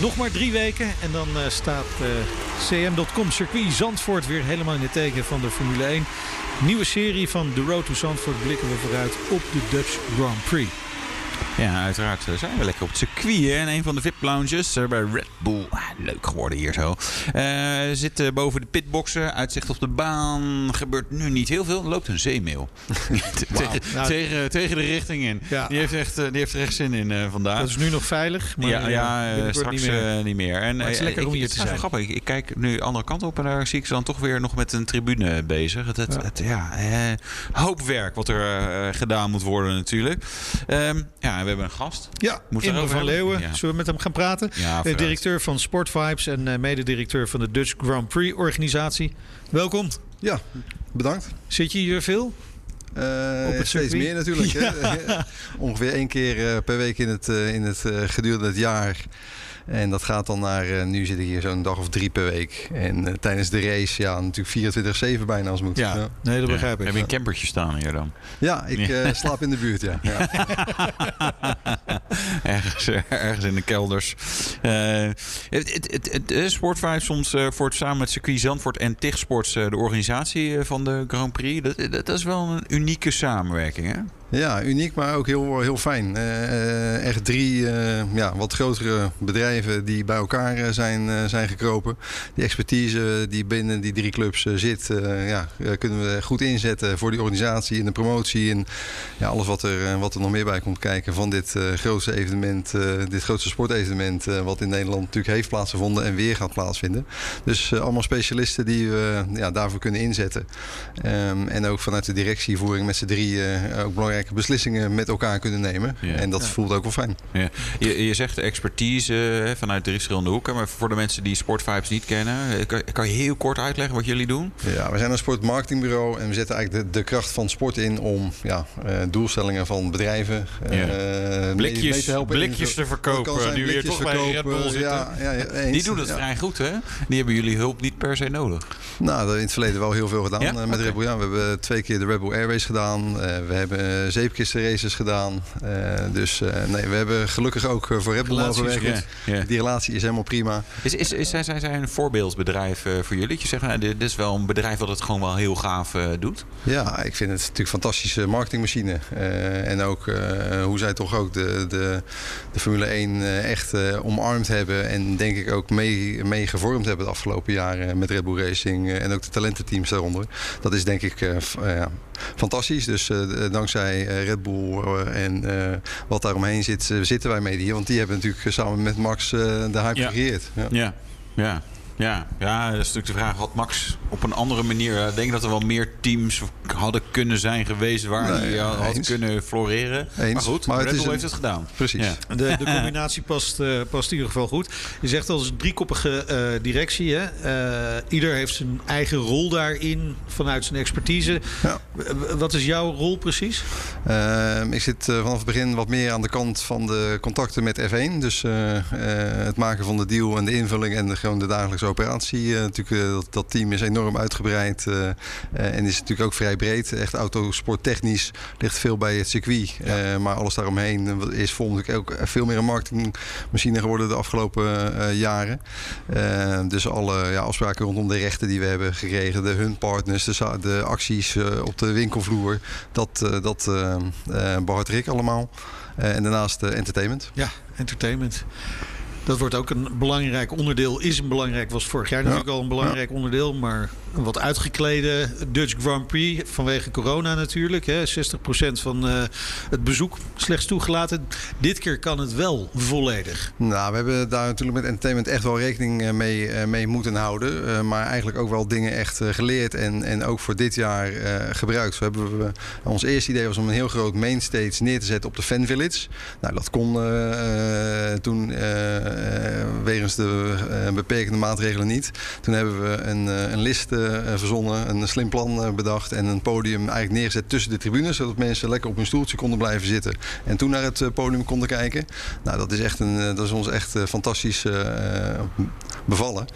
Nog maar drie weken en dan eh, staat eh, cm.com circuit Zandvoort weer helemaal in het teken van de Formule 1. Nieuwe serie van The Road to Zandvoort blikken we vooruit op de Dutch Grand Prix. Ja, uiteraard eh, zijn we lekker op het circuit. hè. En een van de VIP-lounges eh, bij Red Bull. Ah, leuk geworden hier zo. Eh zit eh, boven de pitboxen. Uitzicht op de baan. Gebeurt nu niet heel veel. Loopt een zeemeel. tegen, Nou, tegen, tegen de richting in. Ja. Die, heeft echt, eh, die heeft er echt zin in eh, vandaag. Dat is nu nog veilig, maar ja, ja eh, eh, straks niet meer. eh, niet meer. En, Maar het is eh, lekker ik- om hier te zijn. grappig. Ik, ik kijk nu de andere kant op en daar zie ik ze dan toch weer nog met een tribune bezig. Het, het, Ja. het- ja, eh, hoop werk wat er eh, gedaan moet worden natuurlijk. Ehm, ja, hebben een gast. Ja, Moet Imre van? Leeuwen. Ja. Zullen we met hem gaan praten? Ja, Eh, directeur van Sport Vibes en eh, mededirecteur van de Dutch Grand Prix organisatie. Welkom. Ja, bedankt. Zit je hier veel? Eh, Op het steeds circuit? meer natuurlijk. hè. Ongeveer één keer eh, per week in het, eh, in het eh, gedurende het jaar. En dat gaat dan naar, eh, nu zit ik hier zo'n dag of drie per week. En eh, tijdens de race, ja, natuurlijk 24-7 bijna als het moet. Ja. ja. Nee, dat Ja. begrijp ik. Heb je een campertje staan hier dan? Ja, ik eh, slaap in de buurt, ja. ja. ergens, ergens in de kelders. Het, het, het, het, Sportvibes soms eh, voor het samen met circuit Zandvoort en TIG Sports eh, de organisatie eh, van de Grand Prix. Dat, dat is wel een unieke samenwerking, hè? Ja, uniek, maar ook heel, heel fijn. Eh, eh, echt drie eh, ja, wat grotere bedrijven die bij elkaar zijn, zijn gekropen. Die expertise die binnen die drie clubs zit, ja, kunnen we goed inzetten voor die organisatie en de promotie. En ja, alles wat er, wat er nog meer bij komt kijken van dit grootste evenement, dit grootste sportevenement, wat in Nederland natuurlijk heeft plaatsgevonden en weer gaat plaatsvinden. Dus allemaal specialisten die we ja, daarvoor kunnen inzetten. Ehm, en ook vanuit de directievoering met z'n drie ook belangrijke beslissingen met elkaar kunnen nemen. Ja. En dat Ja. voelt ook wel fijn. Ja. Je, je zegt expertise vanuit drie verschillende hoeken. Maar voor de mensen die Sportvibes niet kennen, eh, kan, kan je heel kort uitleggen wat jullie doen? Ja, we zijn een sportmarketingbureau en we zetten eigenlijk de, de kracht van sport in om ja, eh, doelstellingen van bedrijven eh, Ja. mee- Blikjes, mee te helpen. blikjes te Dat kan verkopen. zijn Nu weer blikjes toch bij Red verkopen, Bull zitten. Ja, ja, ja, eens. Die doen het Ja. vrij goed, hè? Die hebben jullie hulp niet per se nodig. Nou, we in het verleden wel heel veel gedaan Ja? met. Red Bull. Ja, we hebben twee keer de Red Bull Airways gedaan. Eh, we hebben uh, zeepkistenraces gedaan. Eh, dus eh, nee, we hebben gelukkig ook eh, voor Red Bull mogen werken. Ja. Die relatie is helemaal prima. Is, is, is, zijn, zijn zij een voorbeeldbedrijf eh, voor jullie? Dat je zegt, nou, dit is wel een bedrijf dat het gewoon wel heel gaaf eh, doet. Ja, ik vind het natuurlijk een fantastische marketingmachine. Eh, en ook eh, hoe zij toch ook de, de, de Formule 1 eh, echt eh, omarmd hebben. En denk ik ook mee, mee gevormd hebben de afgelopen jaren met Red Bull Racing. eh, en ook de talententeams daaronder. Dat is denk ik eh, eh, fantastisch. Dus eh, dankzij eh, Red Bull eh, en eh, wat daaromheen zit, zitten wij mee hier. Want die hebben natuurlijk samen met Max de hype Ja. gecreëerd. Ja. Ja, ja. Ja, dat is natuurlijk de vraag. Had Max op een andere manier... eh, Ik denk dat er wel meer teams hadden kunnen zijn geweest... waar Nee, hij eh, had eens. kunnen floreren. Eens. Maar goed, Maar het Red is Bull een- heeft het gedaan. Precies. Ja. De, de combinatie past, eh, past in ieder geval goed. Je zegt al, het is een driekoppige eh, directie. Hè? Eh, ieder heeft zijn eigen rol daarin vanuit zijn expertise. Ja. Wat is jouw rol precies? Ehm, ik zit eh, vanaf het begin wat meer aan de kant van de contacten met F1. Dus eh, eh, het maken van de deal en de invulling en de, gewoon de dagelijkse operatie. Eh, natuurlijk, eh, dat, dat team is enorm uitgebreid eh, en is natuurlijk ook vrij breed. Echt autosporttechnisch ligt veel bij het circuit. Maar alles daaromheen is vol natuurlijk ook veel meer een marketingmachine geworden de afgelopen jaren. Dus alle ja, afspraken rondom de rechten die we hebben gekregen, de hun partners, de, acties op de winkelvloer, dat, dat eh, eh, behartig ik allemaal. En daarnaast entertainment. Ja, entertainment. Dat wordt ook een belangrijk onderdeel. Is een belangrijk, was vorig jaar natuurlijk al een belangrijk onderdeel. Maar een wat uitgeklede Dutch Grand Prix vanwege corona natuurlijk. Hè. 60% van eh, het bezoek slechts toegelaten. Dit keer kan het wel volledig. Nou, we hebben daar natuurlijk met entertainment echt wel rekening eh, mee, eh, mee moeten houden. Maar eigenlijk ook wel dingen echt geleerd en, en ook voor dit jaar gebruikt. Zo hebben we, ons eerste idee was om een heel groot mainstage neer te zetten op de Fan Village. Nou, dat kon toen wegens de eh, beperkende maatregelen niet. Toen hebben we een, eh, een list eh, verzonnen, een slim plan bedacht en een podium eigenlijk neergezet tussen de tribunes, zodat mensen lekker op hun stoeltje konden blijven zitten en toen naar het podium konden kijken. Nou, dat is, echt een, dat is ons echt fantastisch bevallen.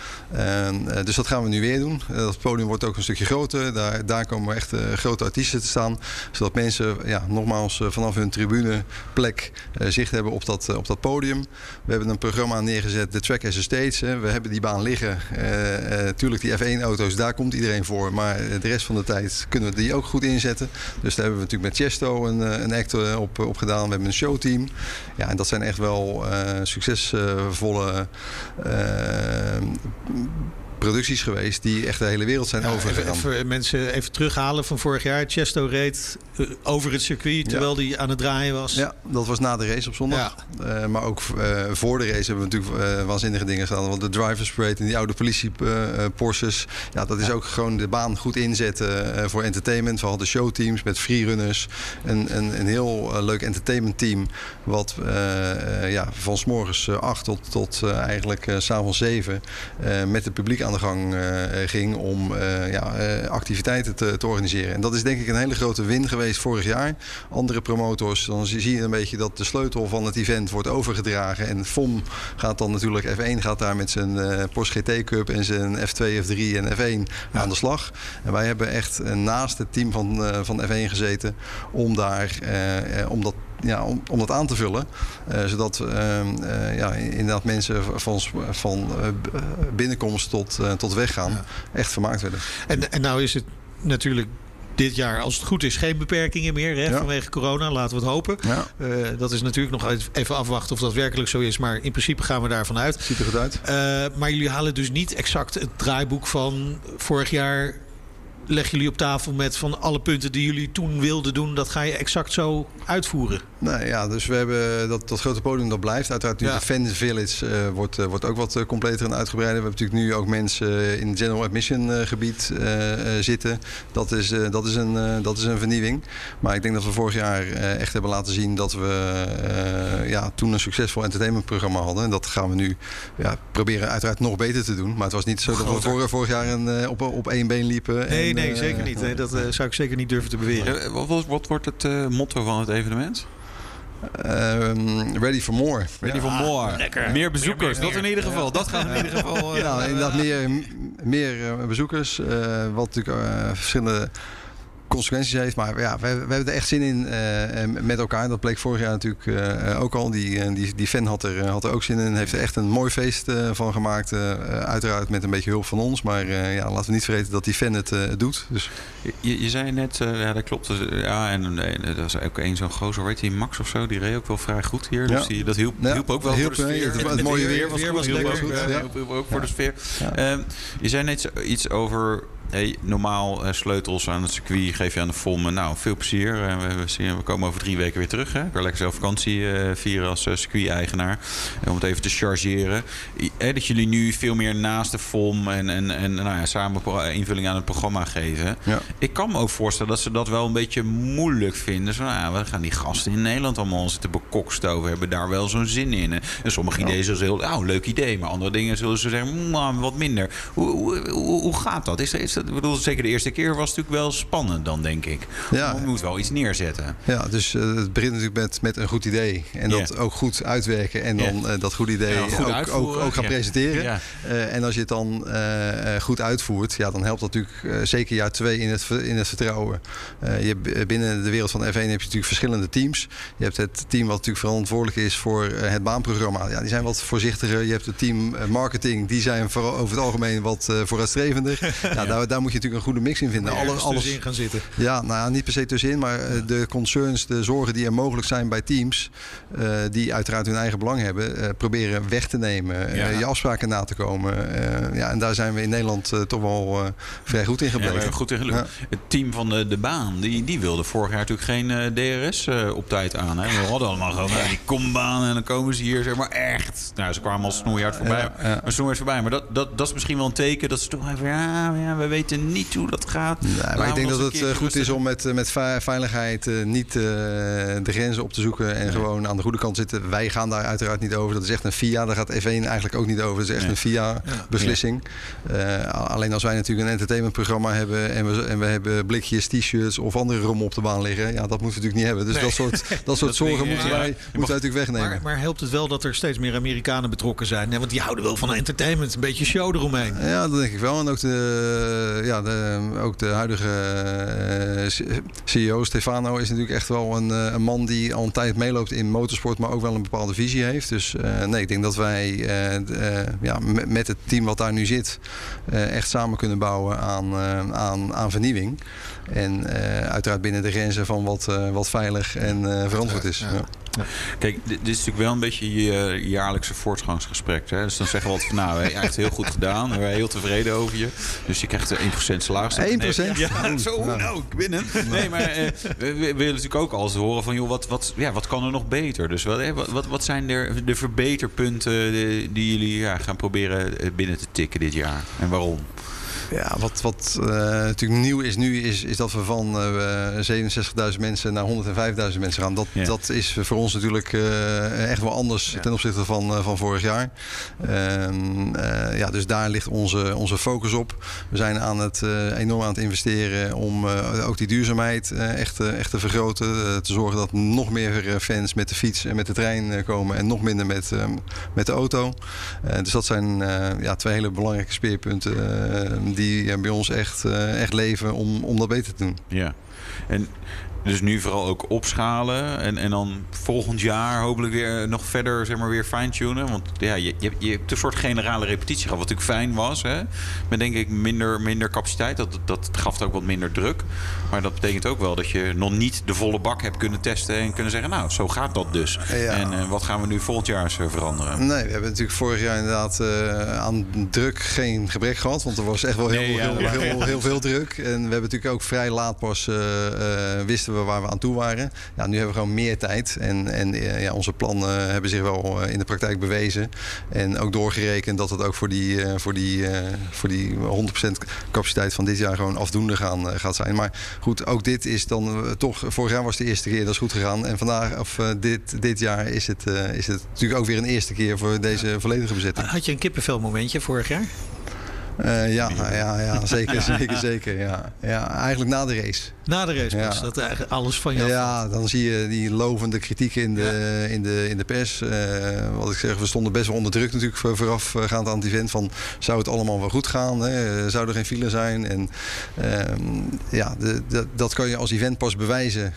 dus dat gaan we nu weer doen. dat podium wordt ook een stukje groter. Daar, daar komen echt grote artiesten te staan, zodat mensen ja, nogmaals vanaf hun tribuneplek zicht hebben op dat, op dat podium. We hebben een programma neergezet, de Track as a Stage. We hebben die baan liggen. Uh, tuurlijk, die F1-auto's, daar komt iedereen voor. Maar de rest van de tijd kunnen we die ook goed inzetten. Dus daar hebben we natuurlijk met Chesto een, een act op, op gedaan. We hebben een showteam. Ja, en dat zijn echt wel succesvolle producties geweest die echt de hele wereld zijn ja, overgegaan. Even, even, mensen even terughalen van vorig jaar. Chesto reed uh, over het circuit terwijl hij aan het draaien was. Ja, dat was na de race op zondag. Uh, maar ook uh, voor de race hebben we natuurlijk waanzinnige dingen gedaan. Want de drivers parade en die oude politie Porsches. Ja, dat is ook gewoon de baan goed inzetten voor entertainment. We hadden showteams met freerunners. Een, een, een heel leuk entertainment team. Wat ja, van s morgens 8 tot, tot eigenlijk s s'avonds 7 met het publiek aan de gang eh, ging om eh, ja, eh, activiteiten te, te, organiseren. En dat is denk ik een hele grote win geweest vorig jaar. Andere promotors, dan zie je een beetje dat de sleutel van het event wordt overgedragen. En FOM gaat dan natuurlijk, F1 gaat daar met zijn Porsche GT Cup en zijn F2, F3 en F1 aan de slag. En wij hebben echt naast het team van, van F1 gezeten om daar, om dat ja, om, om dat aan te vullen. Uh, zodat uh, uh, ja, inderdaad mensen van, van binnenkomst tot, tot weggaan ja. echt vermaakt werden. En, en nou is het natuurlijk dit jaar, als het goed is, geen beperkingen meer hè, vanwege corona. Laten we het hopen. Ja. Uh, dat is natuurlijk nog even afwachten of dat werkelijk zo is. Maar in principe gaan we daarvan uit. Ziet er goed uit. Uh, maar jullie halen dus niet exact het draaiboek van vorig jaar leggen jullie op tafel met van alle punten die jullie toen wilden doen, dat ga je exact zo uitvoeren. Nee, ja, dus we hebben dat, dat grote podium dat blijft. Uiteraard nu de Fan Village uh, wordt, uh, wordt ook wat uh, completer en uitgebreider. We hebben natuurlijk nu ook mensen in het General Admission gebied zitten. Dat is, dat, is een, dat is een vernieuwing. Maar ik denk dat we vorig jaar echt hebben laten zien dat we ja, toen een succesvol entertainmentprogramma hadden. En dat gaan we nu ja, proberen uiteraard nog beter te doen. Maar het was niet zo dat we vorig, vorig jaar een, op, op één been liepen. Nee, nee, nee, zeker niet. Nee, dat zou ik zeker niet durven te beweren. wat, wat wordt het motto van het evenement? Um, ready for more. Ready for more. Lekker. Meer bezoekers, dat in ieder geval. Dat gaat in ieder geval. Uh, ja, inderdaad, meer, meer uh, bezoekers. Uh, wat natuurlijk verschillende consequenties heeft. Maar ja, we, we hebben er echt zin in uh, met elkaar. Dat bleek vorig jaar natuurlijk uh, ook al. Die, die, die fan had er, had er ook zin in. Heeft er echt een mooi feest uh, van gemaakt. uiteraard met een beetje hulp van ons. Maar ja, laten we niet vergeten dat die fan het doet. Dus. Je, je zei net, ja dat klopt. Ja, en er was ook één zo'n gozer, weet je, Max of zo. Die reed ook wel vrij goed hier. Dus die, dat hielp, hielp ook wel hielp, voor de sfeer. Het, het, mooie weer, was, weer was, was lekker. Goed, ja. Ook voor de sfeer. Ehm, je zei net iets over Hey, normaal uh, sleutels aan het circuit geef je aan de FOM. Nou, veel plezier. Uh, we, we, we, komen over drie weken weer terug. Hè? Ik wil lekker zelf vakantie vieren als circuit-eigenaar. om het even te chargeren. dat jullie nu veel meer naast de FOM en, en, en nou ja, samen invulling aan het programma geven. Ja. Ik kan me ook voorstellen dat ze dat wel een beetje moeilijk vinden. Zo, nou ja, we gaan die gasten in Nederland allemaal zitten bekokstoven. Hebben daar wel zo'n zin in. En sommige ja. ideeën zullen ze heel, nou, leuk idee. Maar andere dingen zullen ze zeggen, mm, wat minder. Hoe, hoe, hoe, hoe gaat dat? Is, is dat ik bedoel, zeker de eerste keer was het natuurlijk wel spannend dan, denk ik. Ja. Je moet wel iets neerzetten. Ja, dus uh, het begint natuurlijk met, met een goed idee. En dat yeah. ook goed uitwerken. En dan yeah. uh, dat goede idee ja, ook, ook, ook, gaan presenteren. Uh, en als je het dan goed uitvoert, ja, dan helpt dat natuurlijk zeker jaar twee in het, in het vertrouwen. je, binnen de wereld van F1 heb je natuurlijk verschillende teams. Je hebt het team wat natuurlijk verantwoordelijk is voor het baanprogramma. Ja, die zijn wat voorzichtiger. Je hebt het team marketing, die zijn voor, over het algemeen wat vooruitstrevender. ja, daar, daar moet je natuurlijk een goede mix in vinden. Alles, alles in gaan zitten. Ja, nou ja, niet per se tussenin, maar ja. de concerns, de zorgen die er mogelijk zijn bij teams, uh, die uiteraard hun eigen belang hebben, uh, proberen weg te nemen, uh, je afspraken na te komen. ja, en daar zijn we in Nederland toch wel vrij goed in gebleven. Ja, goed in gelukt. Het team van de, de baan, die, die wilde vorig jaar natuurlijk geen DRS op tijd aan. Hè? We hadden allemaal gewoon die kombaan en dan komen ze hier zeg maar echt. Nou, ze kwamen al snoeihard voorbij. Maar snoeihard voorbij. Maar dat, dat, dat is misschien wel een teken dat ze toch even, ja, ja we weten niet hoe dat gaat. Nee, maar ik denk dat het eh, goed is om met, eh, met ve- veiligheid eh, niet eh, de grenzen op te zoeken en gewoon aan de goede kant zitten. Wij gaan daar uiteraard niet over. Dat is echt een VIA. Daar gaat F1 eigenlijk ook niet over. Dat is echt Nee. een VIA-beslissing. Eh, alleen als wij natuurlijk een entertainmentprogramma hebben en we, en we hebben blikjes, t-shirts of andere rommel op de baan liggen, ja, dat moeten we natuurlijk niet hebben. Dus dat soort, dat soort zorgen moeten wij, moeten wij natuurlijk wegnemen. Maar, maar helpt het wel dat er steeds meer Amerikanen betrokken zijn? hè? want die houden wel van entertainment, een beetje show eromheen. Ja, dat denk ik wel. En ook de, ja, de, ook de huidige eh, CEO, Stefano, is natuurlijk echt wel een, eh, een man die al een tijd meeloopt in motorsport, maar ook wel een bepaalde visie heeft. Dus eh, nee, ik denk dat wij eh, eh, ja, met, het team wat daar nu zit, eh, echt samen kunnen bouwen aan, eh, aan, aan vernieuwing. En eh, uiteraard binnen de grenzen van wat, eh, wat veilig en eh, verantwoord is. Ja. Ja. Kijk, dit, dit is natuurlijk wel een beetje je jaarlijkse voortgangsgesprek. Hè? Dus dan zeggen we altijd van, nou, echt heel goed gedaan. We zijn heel tevreden over je. Dus je krijgt er 1% salaris. 1%? Ja, zo, nou, ik binnen. Nee, maar eh, we, we willen natuurlijk ook alles horen van, joh, wat, wat, ja, wat kan er nog beter? Dus wat, hè, wat, wat, zijn er de verbeterpunten die, die jullie ja, gaan proberen eh, binnen te tikken dit jaar? En waarom? Ja, wat, wat eh, natuurlijk nieuw is nu, is, is dat we van eh 67.000 mensen naar 105.000 mensen gaan. Dat, Ja. dat is voor ons natuurlijk eh, echt wel anders ten opzichte van, eh, van vorig jaar. Ehm, eh, ja, dus daar ligt onze, onze focus op. We zijn aan het, eh, enorm aan het investeren om eh, ook die duurzaamheid eh, echt, eh, echt te vergroten. Eh, te zorgen dat nog meer eh, fans met de fiets en met de trein eh, komen en nog minder met, eh, met de auto. Eh, dus dat zijn eh, ja, twee hele belangrijke speerpunten eh, die eh, bij ons echt, eh, echt leven om, om dat beter te doen. Ja. En dus nu vooral ook opschalen. En, en dan volgend jaar hopelijk weer nog verder zeg maar, weer fine-tunen. Want ja, je, je, je hebt een soort generale repetitie gehad. Wat natuurlijk fijn was. Hè? Met denk ik minder, minder capaciteit. Dat, dat gaf ook wat minder druk. Maar dat betekent ook wel dat je nog niet de volle bak hebt kunnen testen. En kunnen zeggen, nou, zo gaat dat dus. Ja. En eh, wat gaan we nu volgend jaar eens eh, veranderen? Nee, we hebben natuurlijk vorig jaar inderdaad eh, aan druk geen gebrek gehad. Want er was echt wel heel, Nee, ja, heel, ja, heel, ja. heel, heel veel druk. En we hebben natuurlijk ook vrij laat pas eh, eh, waar we aan toe waren. Ja, nu hebben we gewoon meer tijd. En, en eh, ja, onze plannen hebben zich wel eh, in de praktijk bewezen. En ook doorgerekend dat het ook voor die, eh, voor die, voor die 100% capaciteit van dit jaar gewoon afdoende gaan, gaat zijn. Maar goed, ook dit is dan toch... Vorig jaar was de eerste keer, dat is goed gegaan. En vandaag, of dit, dit jaar is het, is het natuurlijk ook weer een eerste keer voor deze volledige bezetting. Had je een kippenvel momentje vorig jaar? Eh, ja, ja, ja, zeker, zeker, zeker. Ja. Ja, eigenlijk na de race. Na de race Ja. dat eigenlijk alles van jou. Ja, dan zie je die lovende kritiek in de, in de, in de pers. Eh, wat ik zeg, we stonden best wel onder druk natuurlijk voor- voorafgaand aan het event. Van, zou het allemaal wel goed gaan? Hè? Zou er geen file zijn? En ehm, ja, de, de- dat kan je als event pas bewijzen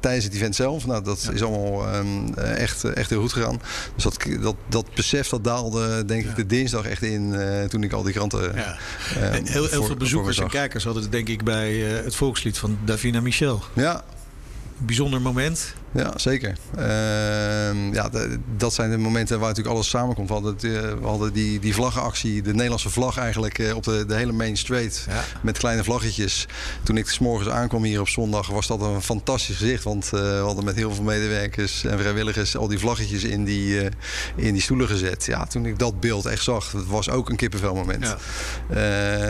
tijdens het event zelf. Nou, dat is allemaal ehm, echt, echt heel goed gegaan. Dus dat, dat, dat besef dat daalde denk ik de dinsdag echt in eh, toen ik al die kranten... Ja. ehm, heel heel voor- veel bezoekers en kijkers hadden het denk ik bij eh, het volkslied van Davina Michel. Ja, Bijzonder moment. Ja, zeker. Ehm, ja, de- dat zijn de momenten waar natuurlijk alles samenkomt. We hadden, eh, we hadden die, die vlaggenactie, de Nederlandse vlag eigenlijk eh, op de, de hele main straight. Ja. Met kleine vlaggetjes. Toen ik s morgens aankwam hier op zondag was dat een fantastisch gezicht. Want eh, we hadden met heel veel medewerkers en vrijwilligers al die vlaggetjes in die, in die stoelen gezet. Ja, toen ik dat beeld echt zag, dat was ook een kippenvelmoment. Ja.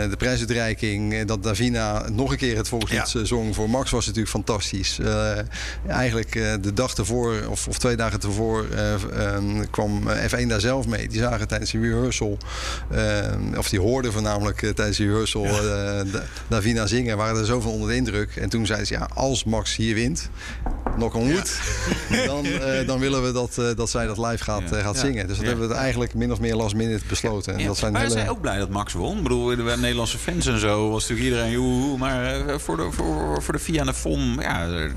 De prijsuitreiking, dat Davina nog een keer het volkslied Ja. zong voor Max was natuurlijk fantastisch. Eigenlijk de dag ervoor, of, of twee dagen ervoor, eh, ehm, kwam eh, F1 daar zelf mee. Die zagen tijdens de rehearsal, ehm, of die hoorden voornamelijk eh, tijdens de rehearsal eh, Da- Davina zingen, waren er zoveel onder de indruk. En toen zeiden ze, ja, als Max hier wint, knock on wood, dan, eh, dan willen we dat, eh, dat zij dat live gaat, Ja. eh, gaat zingen. Dus dat hebben we eigenlijk min of meer last minute besloten. En dat zijn waren hele... zij ook blij dat Max won? Ik bedoel, de Nederlandse fans en zo was natuurlijk iedereen joehoe. Maar eh, voor de, voor, voor de FIA en de FOM, ja, eh,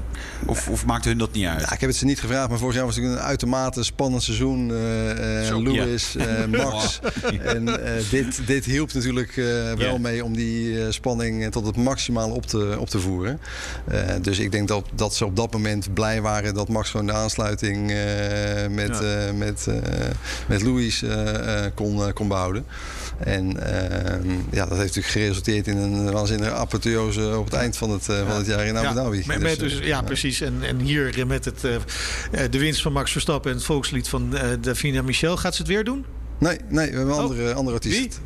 of, of maakte hun dat niet uit? Ja, ik heb het ze niet gevraagd, maar vorig jaar was het een uitermate spannend seizoen. Zo, Lewis, eh, Max. en dit, dit hielp natuurlijk wel mee om die spanning tot het maximaal op te, op te voeren. Dus ik denk dat, dat ze op dat moment blij waren dat Max gewoon de aansluiting met, Ja. met, met Louis kon, kon behouden. En ehm, ja, dat heeft natuurlijk geresulteerd in een waanzinnige apotheose op het eind van het, eh, van het jaar in Abu Ja, Dhabi. Dus, dus, eh, ja, precies. En, en hier met het, eh, de winst van Max Verstappen en het volkslied van Davina Michel. Gaat ze het weer doen? Nee, nee, we hebben een Oh. andere, andere artiest.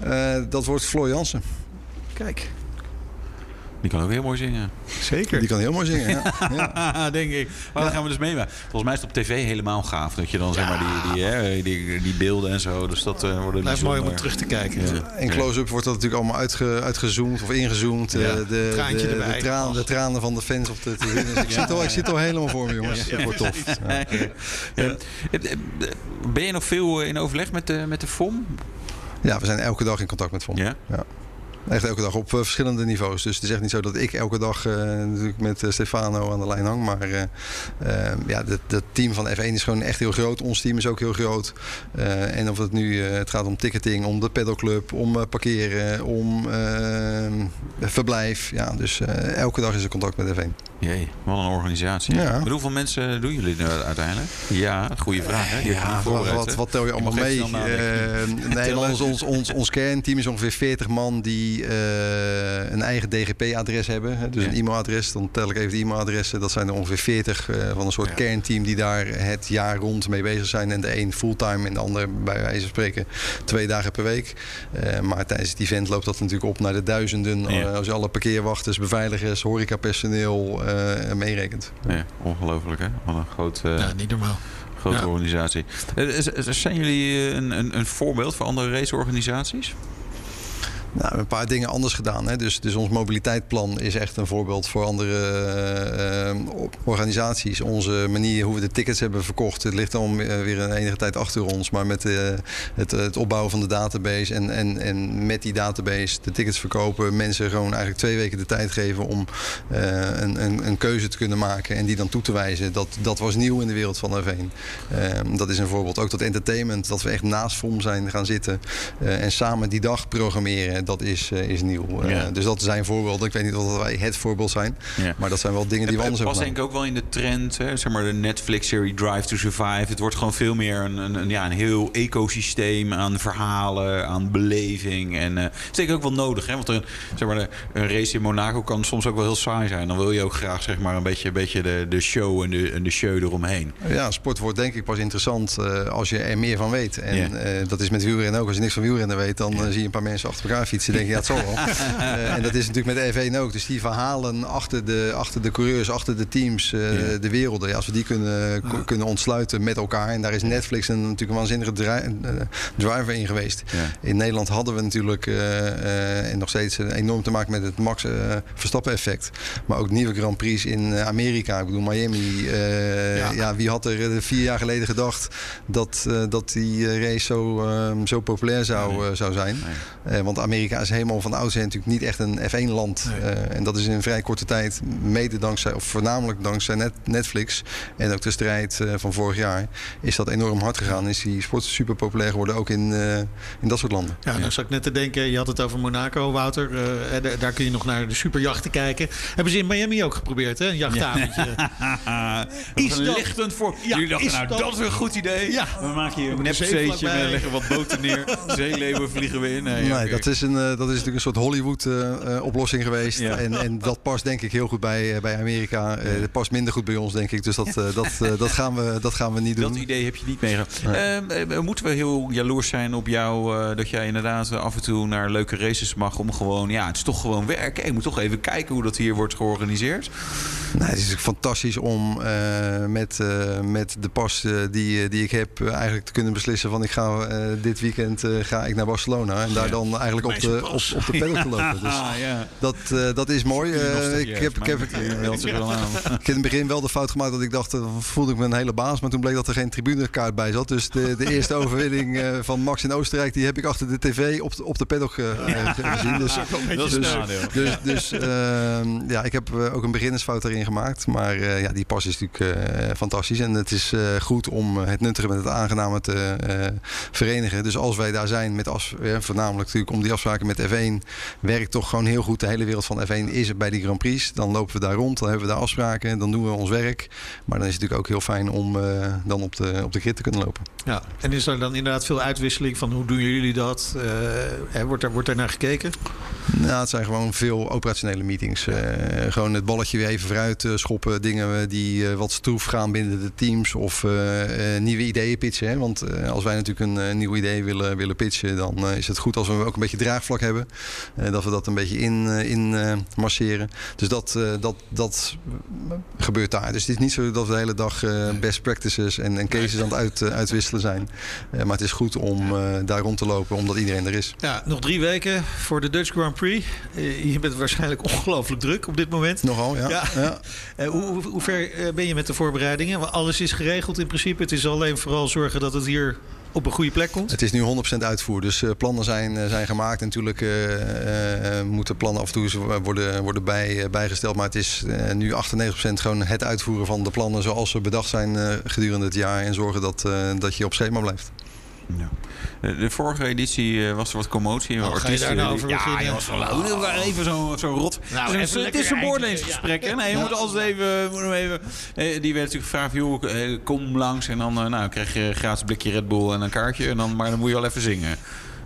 Wie? Dat wordt Floor Jansen. Kijk, Die kan ook heel mooi zingen. zeker. Die kan heel mooi zingen. Ja. ja. Denk ik. Maar dan gaan we dus meemaken. Volgens mij is het op tv helemaal gaaf. Dat je dan zeg maar die, die, hè, die, die beelden en zo. Dus dat eh wordt Blijft mooi om terug te kijken. Ja. In close-up wordt dat natuurlijk allemaal uitge, uitgezoomd of ingezoomd. Ja, Eh, de, traantje de, erbij. De, traan- de tranen van de fans op de tribune. Dus ik, zit al, ik zit al helemaal voor me, jongens. Ja. Dat wordt tof. Ja. Ja. Eh, Ben je nog veel in overleg met de, met de FOM? Ja, we zijn elke dag in contact met Von. Ja. Echt elke dag op eh, verschillende niveaus. Dus het is echt niet zo dat ik elke dag eh, natuurlijk met eh, Stefano aan de lijn hang. Maar eh, ja, het team van F1 is gewoon echt heel groot. Ons team is ook heel groot. En of het nu het gaat om ticketing, om de pedalclub, om parkeren, om eh, verblijf. Ja, dus elke dag is er contact met F1. Jee, wat een organisatie. Ja. Met hoeveel mensen doen jullie er uiteindelijk? Ja, goede vraag. Hè? Ja, wat, wat, wat tel je allemaal mee? Eh, nee, ons, ons, ons, ons kernteam is ongeveer 40 man die eh, een eigen DGP-adres hebben. Dus Ja. een e-mailadres. Dan tel ik even de e-mailadressen. Dat zijn er ongeveer 40 eh, van een soort Ja. kernteam die daar het jaar rond mee bezig zijn. En de een fulltime en de ander bij wijze van spreken twee dagen per week. Maar tijdens het event loopt dat natuurlijk op naar de duizenden. Als je alle parkeerwachters, beveiligers, horecapersoneel meerekent. Ja, ongelooflijk hè? Wat een groot, eh, Ja, niet normaal. grote Ja. organisatie. Eh, Zijn jullie eh, een, een, een voorbeeld voor andere raceorganisaties? Nou, een paar dingen anders gedaan. Hè. Dus, dus ons mobiliteitsplan is echt een voorbeeld voor andere eh, organisaties. Onze manier hoe we de tickets hebben verkocht, het ligt dan eh, weer een enige tijd achter ons. Maar met eh, het, het opbouwen van de database en, en, en met die database de tickets verkopen, mensen gewoon eigenlijk twee weken de tijd geven om een, een, een keuze te kunnen maken en die dan toe te wijzen. Dat, dat was nieuw in de wereld van F1. Eh, dat is een voorbeeld. Ook dat entertainment, dat we echt naast FOM zijn gaan zitten en samen die dag programmeren, dat is, eh, is nieuw. Eh, Ja. dus dat zijn voorbeelden. Ik weet niet of wij het voorbeeld zijn, Ja. maar dat zijn wel dingen die we Het anders past hebben denk gedaan. ik ook wel in de trend, hè? zeg maar de Netflix-serie Drive to Survive. Het wordt gewoon veel meer een, een, een- ja, een heel ecosysteem aan verhalen, aan beleving. En eh, dat is denk ik ook wel nodig, hè? want een, zeg maar, een race in Monaco kan soms ook wel heel saai zijn. Dan wil je ook graag zeg maar, een beetje, een beetje de, de show en de, en de show eromheen. Ja, sport wordt denk ik pas interessant eh, als je er meer van weet. En eh, dat is met wielrennen ook. Als je niks van wielrennen weet, dan eh, zie je een paar mensen achter elkaar fietsen. denk je, het zal wel. Eh, en dat is natuurlijk met F1 ook. Dus die verhalen achter de, achter de coureurs, achter de teams, eh, de werelden. Ja, als we die kunnen, kunnen ontsluiten met elkaar. En daar is Netflix een, natuurlijk een waanzinnige dri- eh, driver in geweest. Ja. In Nederland hadden we natuurlijk en nog steeds enorm te maken met het Max Verstappen effect. Maar ook nieuwe Grand Prix in Amerika. Ik bedoel Miami. Ja. ja. wie had er vier jaar geleden gedacht dat, dat die race zo, eh, zo populair zou, zou zijn. Nee. Want Amerika is helemaal van oudsher natuurlijk niet echt een F1-land. Nee. Eh, en dat is in een vrij korte tijd, mede dankzij, of voornamelijk dankzij net, Netflix en ook de strijd eh, van vorig jaar, is dat enorm hard gegaan. Is die sport super populair geworden, ook in, eh, in dat soort landen. Ja, dan zat ik net te denken, je had het over Monaco, Wouter. Eh, daar, daar kun je nog naar de superjachten kijken. Hebben ze in Miami ook geprobeerd, hè? Een jachtavondje. is Is een dat- lichtend voor. Ja, Jullie dachten, is nou, dat- dat is een goed idee. Ja. We maken hier een nepzeetje, we leggen wat boten neer. Zeeleeuwen vliegen we in. Nee, dat, is een, eh, dat is natuurlijk een soort Hollywood-oplossing geweest. Ja. En, en dat past denk ik heel goed bij, eh, bij Amerika. Eh, dat past minder goed bij ons, denk ik. Dus dat, eh, dat, eh, dat, gaan, we, dat gaan we niet doen. Dat idee heb je niet meegenomen. Ehm, eh, moeten we heel jaloers zijn op jou eh, dat jij inderdaad eh, af en toe naar leuke races mag om gewoon, ja, het is toch gewoon werk. Ik moet toch even kijken hoe dat hier wordt georganiseerd. Nee, het is fantastisch om eh, met, eh, met de pas eh, die, eh, die ik heb eh, eigenlijk te kunnen beslissen van ik ga eh, dit weekend eh, ga ik naar Barcelona en daar dan eigenlijk op de, op, op de pedal te lopen. Dus Ah, ja. dat, eh, dat is mooi. Eh, ik, heb, ik, heb, ik, aan. ik heb in het begin wel de fout gemaakt dat ik dacht, eh, voelde ik me een hele baas. Maar toen bleek dat er geen tribunekaart bij zat. Dus de, de eerste overwinning eh, van Max in Oostenrijk, die heb ik achter de tv op de, op de paddock eh, eh, gezien. Dus, Dat is een dus, nadeel. dus, dus ehm, ja, ik heb eh, ook een beginnersfout erin gemaakt. Maar eh, ja, die pas is natuurlijk eh, fantastisch. En het is eh, goed om eh, het nuttige met het aangename te eh, verenigen. Dus als wij daar zijn met af, ja, voornamelijk natuurlijk om die afspraken met F1, werkt toch gewoon heel goed. De hele wereld van F1 is er bij die Grand Prix. Dan lopen we daar rond, dan hebben we daar afspraken, dan doen we ons werk. Maar dan is het natuurlijk ook heel fijn om eh, dan op de, op de grid te kunnen lopen. Ja. En is er dan inderdaad veel uitwisseling van hoe doen jullie dat? Eh, wordt, er, wordt er naar gekeken? Nou, het zijn gewoon veel operationele meetings. Eh, gewoon het balletje weer even vooruit schoppen. Dingen die wat stroef gaan binnen de teams. Of nieuwe ideeën pitchen. Hè? Want als wij natuurlijk een nieuw idee willen, willen pitchen... dan is het goed als we ook een beetje draai draagvlak hebben. dat we dat een beetje in, in masseren. Dus dat, dat, dat gebeurt daar. Dus het is niet zo dat we de hele dag best practices en, en cases aan het uit, uitwisselen zijn. maar het is goed om daar rond te lopen, omdat iedereen er is. Ja, nog drie weken voor de Dutch Grand Prix. je bent waarschijnlijk ongelooflijk druk op dit moment. Nogal, ja. ja. hoe, hoe, hoe ver ben je met de voorbereidingen? Alles is geregeld in principe. Het is alleen vooral zorgen dat het hier op een goede plek komt? Het is nu 100% uitvoer. Dus uh, plannen zijn, uh, zijn gemaakt. Natuurlijk uh, moeten plannen af en toe worden, worden bij, bijgesteld. Maar het is nu 98% gewoon het uitvoeren van de plannen zoals ze bedacht zijn gedurende het jaar. En zorgen dat, dat je op schema blijft. Ja. De vorige editie eh, was er wat commotie. Oh, ga je daar nou over Ja, je was wel even zo, zo rot. Nou, het is, het is een beoordelingsgesprek. Ja. Nee, je moet altijd even... Moet even eh, die werd natuurlijk gevraagd, joh, eh, kom langs. En dan nou, krijg je een gratis blikje Red Bull en een kaartje. En dan, maar dan moet je wel even zingen.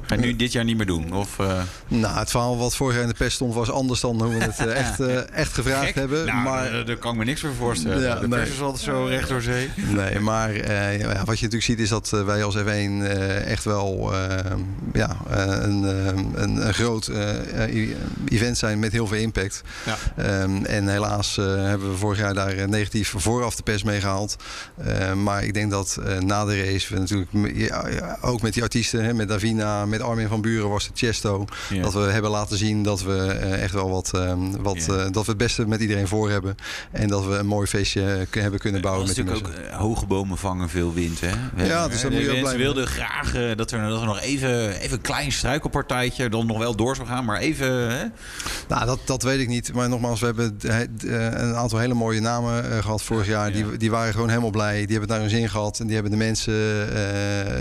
Ga je nu dit jaar niet meer doen? Of, uh... Nou, het verhaal wat vorig jaar in de pest stond was anders dan hoe we het uh, echt, uh, echt gevraagd hebben. Nou, maar daar kan ik me niks voor voorstellen. Ja, de pers is altijd zo recht door zee. Nee, maar ja, wat je natuurlijk ziet is dat wij als F1 echt wel ja, een, een, een, groot event zijn met heel veel impact. Ja. Um, en helaas hebben we vorig jaar daar negatief vooraf de pers mee gehaald. maar ik denk dat na de race we natuurlijk ook met die artiesten, hè, met Davina, met met Armin van Buren was het Chesto. Dat we hebben laten zien dat we uh, echt wel wat, uh, wat uh, dat we het beste met iedereen voor hebben. En dat we een mooi feestje hebben kunnen bouwen met natuurlijk ook hoge bomen vangen veel wind. Hè? ja, dus dat moet je blijven. wilden graag dat, er, dat er nog even, even een klein struikelpartijtje dan nog wel door zou gaan. Maar even... Hè? Nou, dat, dat weet ik niet. Maar nogmaals, we hebben een aantal hele mooie namen gehad vorig jaar. Die, die waren gewoon helemaal blij. Die hebben daar hun zin gehad. En die hebben de mensen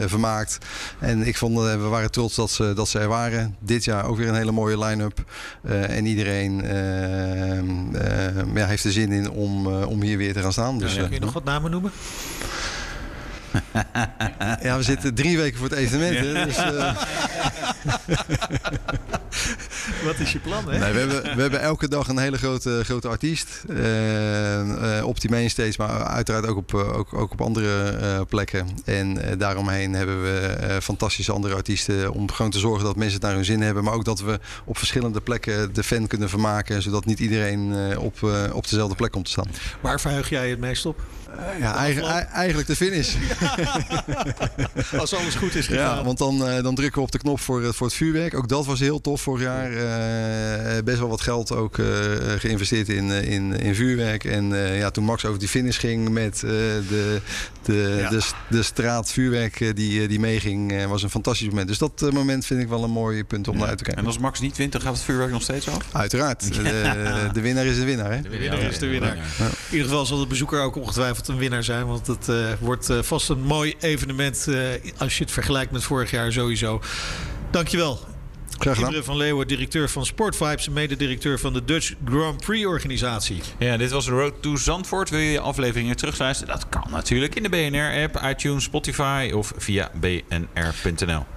vermaakt. En ik vond, we waren trots dat ze, dat ze er waren. Dit jaar ook weer een hele mooie line-up. Uh, en iedereen uh, uh, ja, heeft er zin in om, om hier weer te gaan staan. Dus, kun je nog wat namen noemen? ja, we zitten drie weken voor het evenement. Hè, dus, Wat is je plan? Hè? Nee, we, hebben, we hebben elke dag een hele grote, grote artiest. Uh, op die mainstage, maar uiteraard ook op, eh, ook, ook op andere plekken. En daaromheen hebben we fantastische andere artiesten. Om gewoon te zorgen dat mensen het naar hun zin hebben. Maar ook dat we op verschillende plekken de fan kunnen vermaken. Zodat niet iedereen op, op dezelfde plek komt te staan. Waar verheug jij het meest op? Ja, eigen, eigenlijk de finish. Als alles goed is gegaan. Ja, want dan, dan drukken we op de knop voor, voor het vuurwerk. Ook dat was heel tof vorig jaar. Uh, best wel wat geld ook uh, geïnvesteerd in, in, in vuurwerk. En uh, ja, toen Max over die finish ging met de, de, ja. de, de, straat vuurwerk die, die meeging, was een fantastisch moment. Dus dat moment vind ik wel een mooi punt om ja. naar uit te kijken. En als Max niet wint, dan gaat het vuurwerk nog steeds af? Uiteraard. De, de winnaar is de winnaar. Hè? De winnaar is de winnaar. In ieder geval zal de bezoeker ook ongetwijfeld een winnaar zijn. Want het wordt vast een mooi evenement als je het vergelijkt met vorig jaar sowieso. Dankjewel. Graag gedaan. van Leeuwen, directeur van Sportvibes en mededirecteur van de Dutch Grand Prix organisatie. Ja, dit was de Road to Zandvoort. Wil je je afleveringen terugluisteren? Dat kan natuurlijk in de BNR-app, iTunes, Spotify of via bnr.nl.